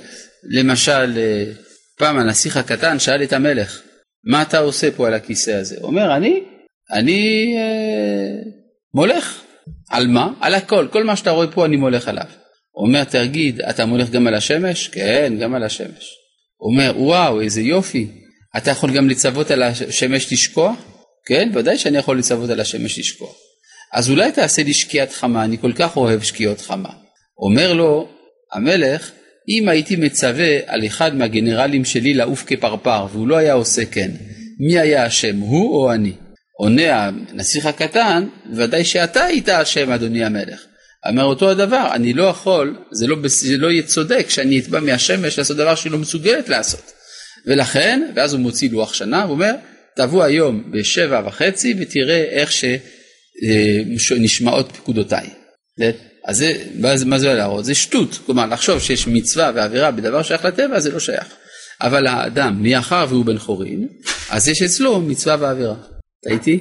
למשל, אה, פעם הנסיך הקטן שאל את המלך, מה אתה עושה פה על הכיסא הזה? הוא אומר, אני, אני אה, מולך. על מה? על הכל, כל מה שאתה רואה פה אני מולך עליו. אומר, תגיד, אתה מולך גם על השמש? כן, גם על השמש. אומר, וואו, איזה יופי, אתה יכול גם לצוות על השמש לשקוע? כן, ודאי שאני יכול לצוות על השמש לשקוע. אז אולי תעשה לי שקיעת חמה, אני כל כך אוהב שקיעות חמה. אומר לו המלך, אם הייתי מצווה על אחד מהגנרלים שלי לעוף כפרפר והוא לא היה עושה כן, מי היה אשם, הוא או אני? עונה הנסיך הקטן, ודאי שאתה היית אשם אדוני המלך. אומר אותו הדבר, אני לא יכול, זה לא, זה לא יהיה צודק שאני אתבע מהשמש לעשות דבר שהיא לא מסוגלת לעשות. ולכן, ואז הוא מוציא לוח שנה, הוא אומר, תבוא היום בשבע וחצי ותראה איך שנשמעות פקודותיי. אז זה, מה זה להראות? זה שטות, כלומר לחשוב שיש מצווה ועבירה בדבר שייך לטבע זה לא שייך. אבל האדם, מאחר והוא בן חורין, אז יש אצלו מצווה ועבירה. איתי?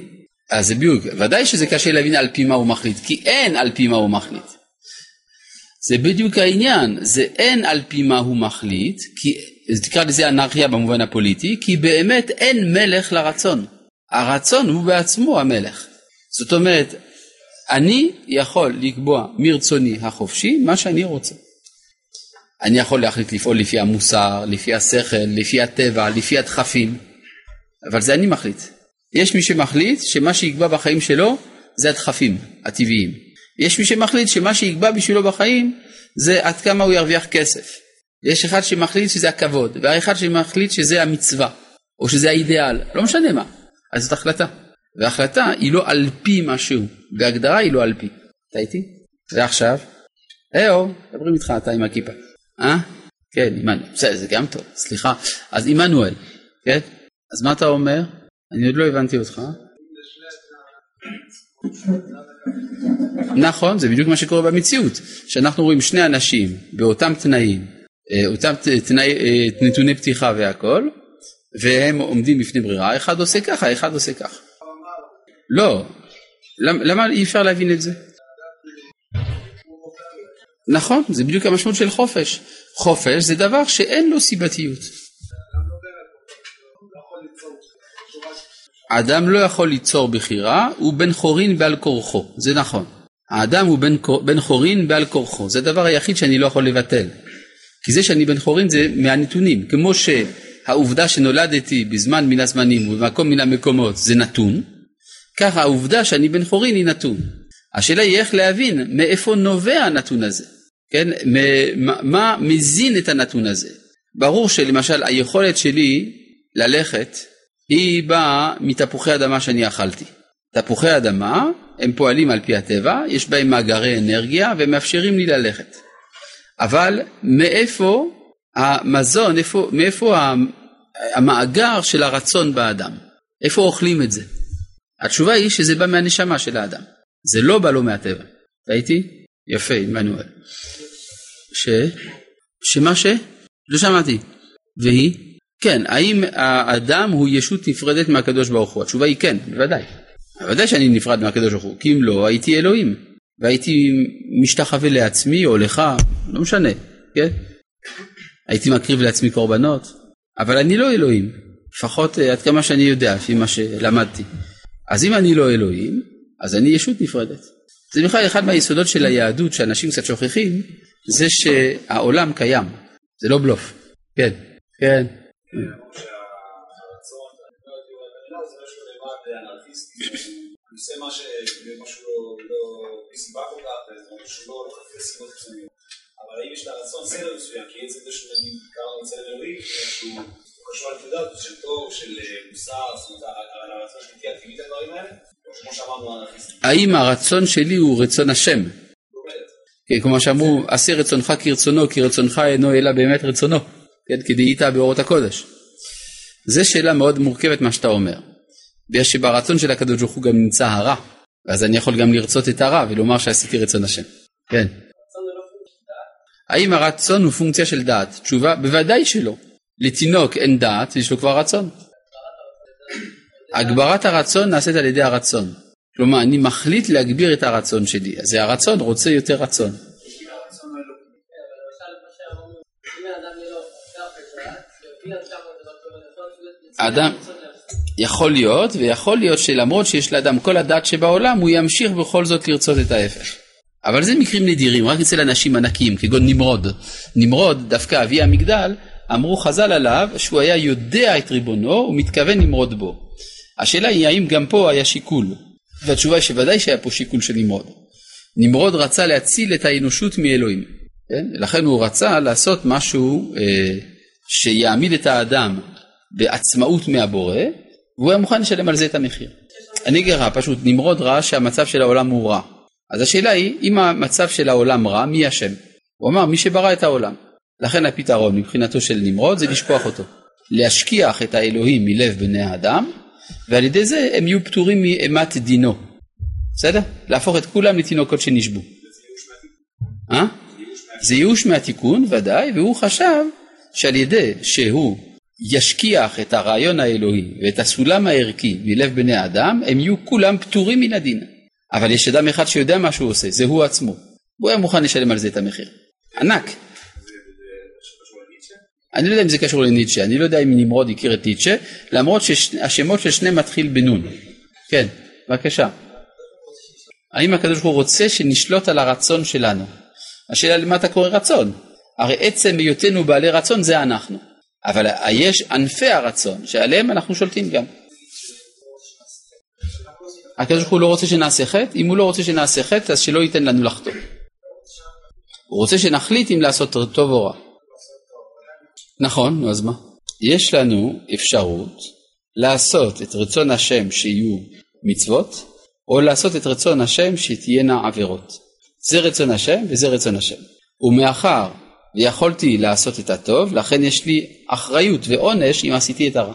אז זה בדיוק, ודאי שזה קשה להבין על פי מה הוא מחליט, כי אין על פי מה הוא מחליט. זה בדיוק העניין, זה אין על פי מה הוא מחליט, כי תקרא לזה אנרכיה במובן הפוליטי, כי באמת אין מלך לרצון. הרצון הוא בעצמו המלך. זאת אומרת, אני יכול לקבוע מרצוני החופשי מה שאני רוצה. אני יכול להחליט לפעול לפי המוסר, לפי השכל, לפי הטבע, לפי הדחפים, אבל זה אני מחליט. יש מי שמחליט שמה שיקבע בחיים שלו זה הדחפים הטבעיים. יש מי שמחליט שמה שיקבע בשבילו בחיים זה עד כמה הוא ירוויח כסף. יש אחד שמחליט שזה הכבוד, והאחד שמחליט שזה המצווה, או שזה האידיאל, לא משנה מה. אז זאת החלטה. וההחלטה היא לא על פי משהו, והגדרה היא לא על פי. אתה איתי? ועכשיו, היו, מדברים איתך אתה עם הכיפה. אה? כן, עמנואל. בסדר, זה גם טוב, סליחה. אז עמנואל, כן? אז מה אתה אומר? אני עוד לא הבנתי אותך. נכון, זה בדיוק מה שקורה במציאות, שאנחנו רואים שני אנשים באותם תנאים, אה, אותם תנאי, אה, נתוני פתיחה והכל, והם עומדים בפני ברירה, אחד עושה ככה, אחד עושה ככה. לא, למה, אי אפשר להבין את זה? נכון, זה בדיוק המשמעות של חופש. חופש זה דבר שאין לו סיבתיות. האדם לא יכול ליצור בחירה, הוא בן חורין בעל כורחו, זה נכון. האדם הוא בן, בן חורין בעל כורחו, זה הדבר היחיד שאני לא יכול לבטל. כי זה שאני בן חורין זה מהנתונים, כמו שהעובדה שנולדתי בזמן מן הזמנים ובמקום מן המקומות זה נתון, ככה העובדה שאני בן חורין היא נתון. השאלה היא איך להבין מאיפה נובע הנתון הזה, כן? מה, מה מזין את הנתון הזה. ברור שלמשל היכולת שלי ללכת היא באה מתפוחי אדמה שאני אכלתי. תפוחי אדמה הם פועלים על פי הטבע, יש בהם מאגרי אנרגיה ומאפשרים לי ללכת. אבל מאיפה המזון, איפה, מאיפה המאגר של הרצון באדם? איפה אוכלים את זה? התשובה היא שזה בא מהנשמה של האדם, זה לא בא לו מהטבע. אתה איתי? יפה, עמנואל. ש? שמה ש? לא שמעתי. והיא? כן, האם האדם הוא ישות נפרדת מהקדוש ברוך הוא? התשובה היא כן, בוודאי. בוודאי שאני נפרד מהקדוש ברוך הוא, כי אם לא הייתי אלוהים, והייתי משתחווה לעצמי או לך, לא משנה, כן? הייתי מקריב לעצמי קורבנות, אבל אני לא אלוהים, לפחות אה, עד כמה שאני יודע, לפי מה שלמדתי. אז אם אני לא אלוהים, אז אני ישות נפרדת. זה בכלל אחד מהיסודות של היהדות שאנשים קצת שוכחים, זה שהעולם קיים, זה לא בלוף. כן, כן. זה אבל האם יש לה רצון הרצון שלי הוא רצון השם? כן, כמו שאמרו, עשה רצונך כרצונו, כי רצונך אינו אלא באמת רצונו. כן, כדאית באורות הקודש. זו שאלה מאוד מורכבת מה שאתה אומר. בגלל שברצון של הקדוש ברוך הוא גם נמצא הרע, ואז אני יכול גם לרצות את הרע ולומר שעשיתי רצון השם. כן. האם הרצון הוא פונקציה של דעת? תשובה, בוודאי שלא. לתינוק אין דעת, יש לו כבר רצון. הגברת הרצון נעשית על ידי הרצון. כלומר, אני מחליט להגביר את הרצון שלי. אז זה הרצון רוצה יותר רצון. האדם יכול להיות, ויכול להיות שלמרות שיש לאדם כל הדעת שבעולם, הוא ימשיך בכל זאת לרצות את ההפך. אבל זה מקרים נדירים, רק אצל אנשים ענקיים, כגון נמרוד. נמרוד, דווקא אבי המגדל, אמרו חז"ל עליו שהוא היה יודע את ריבונו ומתכוון למרוד בו. השאלה היא האם גם פה היה שיקול, והתשובה היא שוודאי שהיה פה שיקול של נמרוד. נמרוד רצה להציל את האנושות מאלוהים, כן? לכן הוא רצה לעשות משהו אה, שיעמיד את האדם בעצמאות מהבורא, והוא היה מוכן לשלם על זה את המחיר. לך, פשוט נמרוד ראה שהמצב של העולם הוא רע. אז השאלה היא, אם המצב של העולם רע, מי אשם? הוא אמר, מי שברא את העולם. לכן הפתרון מבחינתו של נמרוד זה לשכוח אותו. להשכיח את האלוהים מלב בני האדם, ועל ידי זה הם יהיו פטורים מאימת דינו. בסדר? להפוך את כולם לתינוקות שנשבו. אה? זה ייאוש מהתיקון, ודאי, והוא חשב שעל ידי שהוא ישכיח את הרעיון האלוהי ואת הסולם הערכי מלב בני האדם, הם יהיו כולם פטורים מן הדין. אבל יש אדם אחד שיודע מה שהוא עושה, זה הוא עצמו. הוא היה מוכן לשלם על זה את המחיר. ענק. אני לא יודע אם זה קשור לניטשה, אני לא יודע אם נמרוד הכיר את ניטשה, למרות שהשמות של שניהם מתחיל בנון. כן, בבקשה. האם הקדוש ברוך הוא רוצה שנשלוט על הרצון שלנו? השאלה למה אתה קורא רצון? הרי עצם היותנו בעלי רצון זה אנחנו. אבל יש ענפי הרצון שעליהם אנחנו שולטים גם. הקדוש ברוך הוא לא רוצה שנעשה חטא, אם הוא לא רוצה שנעשה חטא אז שלא ייתן לנו לחטוא. הוא רוצה שנחליט אם לעשות טוב או רע. נכון, אז מה? יש לנו אפשרות לעשות את רצון השם שיהיו מצוות, או לעשות את רצון השם שתהיינה עבירות. זה רצון השם וזה רצון השם. ומאחר ויכולתי לעשות את הטוב, לכן יש לי אחריות ועונש אם עשיתי את הרע.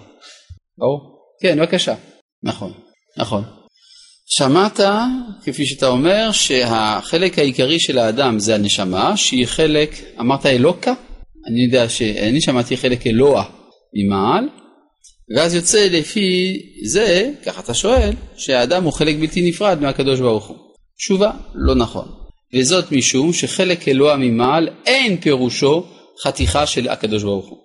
ברור? כן, בבקשה. נכון, נכון. שמעת, כפי שאתה אומר, שהחלק העיקרי של האדם זה הנשמה, שהיא חלק, אמרת אלוקה? אני יודע שאני שמעתי חלק אלוה ממעל, ואז יוצא לפי זה, ככה אתה שואל, שהאדם הוא חלק בלתי נפרד מהקדוש ברוך הוא. תשובה, לא נכון. וזאת משום שחלק אלוה ממעל אין פירושו חתיכה של הקדוש ברוך הוא.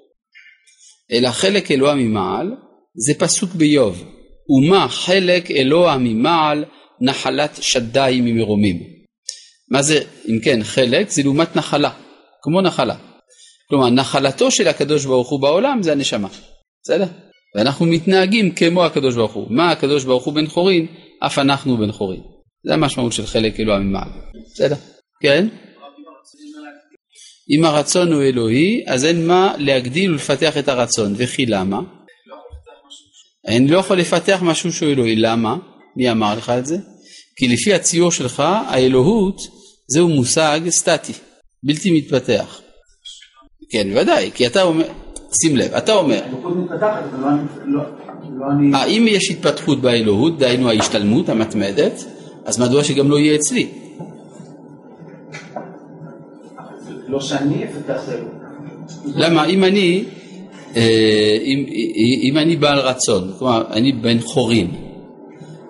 אלא חלק אלוה ממעל זה פסוק באיוב. ומה חלק אלוה ממעל נחלת שדי ממרומים. מה זה, אם כן, חלק זה לעומת נחלה, כמו נחלה. כלומר, נחלתו של הקדוש ברוך הוא בעולם זה הנשמה. בסדר? ואנחנו מתנהגים כמו הקדוש ברוך הוא. מה הקדוש ברוך הוא בן חורין, אף אנחנו בן חורין. זה המשמעות של חלק אלוה ממעל. בסדר? כן? אם הרצון הוא אלוהי, אז אין מה להגדיל ולפתח את הרצון. וכי למה? אני לא יכול לפתח משהו שהוא אלוהי. למה? מי אמר לך את זה? כי לפי הציור שלך, האלוהות זהו מושג סטטי, בלתי מתפתח. כן, בוודאי, כי אתה אומר, שים לב, אתה אומר, האם יש התפתחות באלוהות, דהיינו ההשתלמות המתמדת, אז מדוע שגם לא יהיה אצלי? לא שאני אפתח. למה אם אני, אה, אם, אם אני בעל רצון, כלומר אני בן חורין,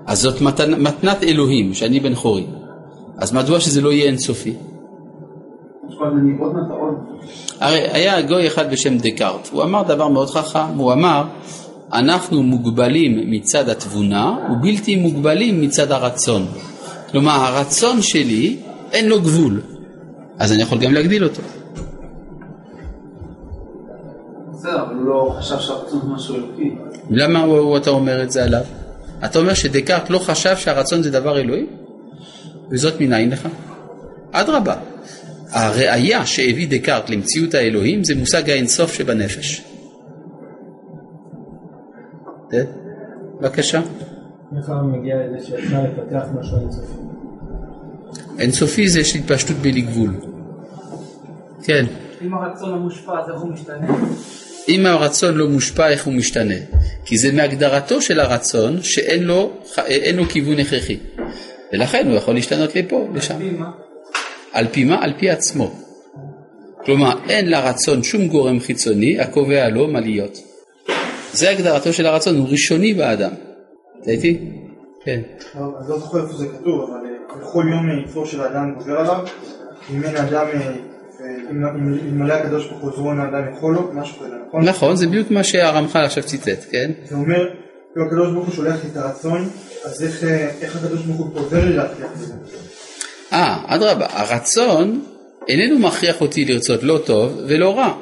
אז זאת מתנ, מתנת אלוהים שאני בן חורין, אז מדוע שזה לא יהיה אינסופי? הרי היה גוי אחד בשם דקארט, הוא אמר דבר מאוד חכם, הוא אמר אנחנו מוגבלים מצד התבונה ובלתי מוגבלים מצד הרצון. כלומר הרצון שלי אין לו גבול, אז אני יכול גם להגדיל אותו. בסדר, אבל הוא לא חשב שהרצון זה משהו אלוקי. למה הוא- אתה אומר את זה עליו? אתה אומר שדקארט לא חשב שהרצון זה דבר אלוהי? וזאת מנין לך? אדרבה, הראיה שהביא דקארט למציאות האלוהים זה מושג האינסוף שבנפש. כן? בבקשה. איך מגיע לזה שאפשר לפתח משהו אינסופי? אינסופי זה יש התפשטות בלי גבול. כן. אם הרצון לא מושפע, אז איך הוא משתנה? אם הרצון לא מושפע, איך הוא משתנה? כי זה מהגדרתו של הרצון שאין לו, לו כיוון הכרחי. ולכן הוא יכול להשתנות לפה, לשם. על פי מה? על פי מה? על פי עצמו. כלומר, אין לרצון שום גורם חיצוני הקובע לו מה להיות. זה הגדרתו של הרצון, הוא ראשוני באדם. אתה איתי? כן. אני לא זוכר איפה זה כתוב, אבל אה, בכל יום אה, יצרו של האדם גובר עליו, אם אין האדם, אה, אם אם- אלמלא הקדוש ברוך הוא זרון האדם יכול לו, משהו כזה, נכון? נכון, זה בדיוק מה שהרמח"ל עכשיו ציטט, כן? זה אומר, כאילו הקדוש ברוך הוא שולח לי את הרצון, אז איך, אה, הקדוש ברוך הוא עוזר לי להצליח בזה? אה, אדרבה, הרצון איננו מכריח אותי לרצות לא טוב ולא רע.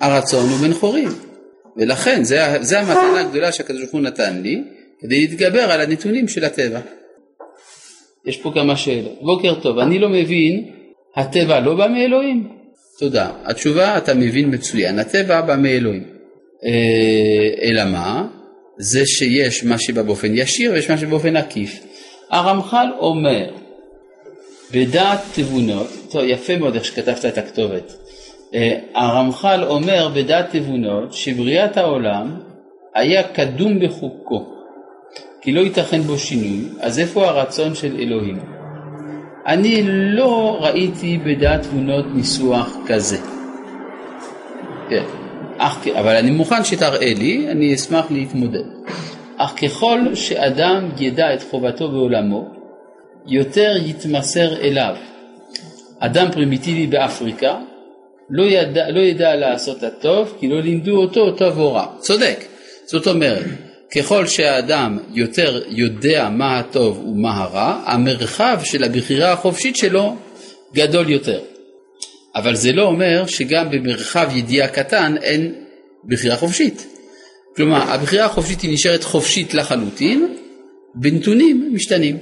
הרצון הוא בן חורים. ולכן, זה, זה המתנה הגדולה שהקדוש ברוך הוא נתן לי, כדי להתגבר על הנתונים של הטבע. יש פה כמה שאלות. בוקר טוב, אני לא מבין, הטבע לא בא מאלוהים? תודה. התשובה, אתה מבין מצוין, הטבע בא מאלוהים. אה, אלא מה? זה שיש מה שבא באופן ישיר ויש מה שבאופן עקיף. הרמח"ל אומר, בדעת תבונות, טוב יפה מאוד איך שכתבת את הכתובת, הרמח"ל אומר בדעת תבונות שבריאת העולם היה קדום בחוקו, כי לא ייתכן בו שינוי, אז איפה הרצון של אלוהים? אני לא ראיתי בדעת תבונות ניסוח כזה. כן, אך, אבל אני מוכן שתראה לי, אני אשמח להתמודד. אך ככל שאדם ידע את חובתו בעולמו, יותר יתמסר אליו. אדם פרימיטיבי באפריקה לא ידע, לא ידע לעשות הטוב כי לא לימדו אותו טוב או רע. צודק. זאת אומרת, ככל שהאדם יותר יודע מה הטוב ומה הרע, המרחב של הבחירה החופשית שלו גדול יותר. אבל זה לא אומר שגם במרחב ידיעה קטן אין בחירה חופשית. כלומר, הבחירה החופשית היא נשארת חופשית לחלוטין, בנתונים משתנים.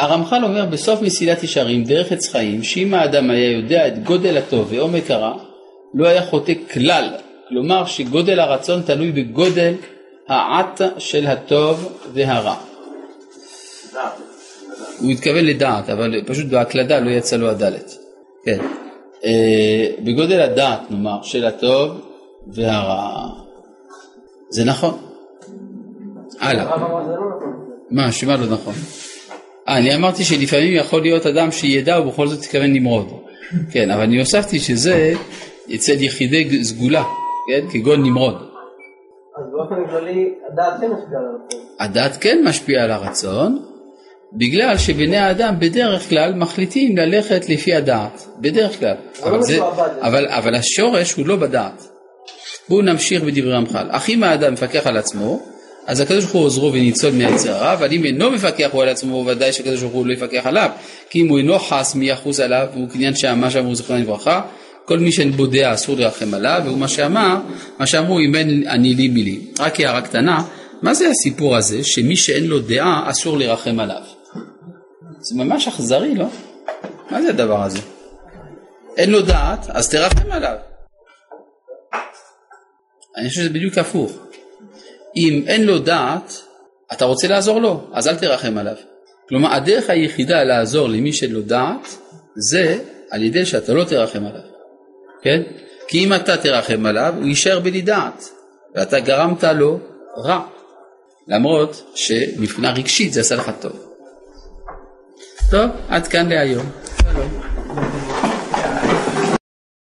הרמח"ל אומר בסוף מסילת ישרים, דרך עץ חיים, שאם האדם היה יודע את גודל הטוב ועומק הרע, לא היה חוטא כלל. כלומר שגודל הרצון תלוי בגודל העט של הטוב והרע. הוא התכוון לדעת, אבל פשוט בהקלדה לא יצא לו הדלת. כן. אה, בגודל הדעת, נאמר, של הטוב והרע. זה נכון. הלאה. לא נכון. מה, שמה לא נכון? אני אמרתי שלפעמים יכול להיות אדם שידע ובכל זאת התכוון למרוד. כן, אבל אני הוספתי שזה אצל יחידי סגולה, כן, כגון נמרוד. אז באופן כללי, הדעת כן משפיעה על הרצון. הדעת כן משפיעה על הרצון, בגלל שבני האדם בדרך כלל מחליטים ללכת לפי הדעת, בדרך כלל. אבל, לא זה, משועבד. אבל, אבל השורש הוא לא בדעת. בואו נמשיך בדברי רמח"ל. אך אם האדם מפקח על עצמו, אז הקדוש ברוך הוא עוזרו וניצול מהיצר הרע, אבל אם אינו מפקח הוא על עצמו, ודאי שהקדוש ברוך הוא לא יפקח עליו. כי אם הוא אינו חס מי יחוס עליו, והוא קניין שאמה שאמרו זכרונה לברכה, כל מי שאין בו דעה אסור לרחם עליו, והוא מה שאמר, מה שאמרו אם אין אני לי מי לי. רק הערה קטנה, מה זה הסיפור הזה שמי שאין לו דעה אסור לרחם עליו? זה ממש אכזרי, לא? מה זה הדבר הזה? אין לו דעת, אז תרחם עליו. אני חושב שזה בדיוק הפוך. אם אין לו דעת, אתה רוצה לעזור לו, אז אל תרחם עליו. כלומר, הדרך היחידה לעזור למי שלא דעת, זה על ידי שאתה לא תרחם עליו. כן? כי אם אתה תרחם עליו, הוא יישאר בלי דעת, ואתה גרמת לו רע. למרות שמבחינה רגשית זה עשה לך טוב. טוב, עד כאן להיום. שלום.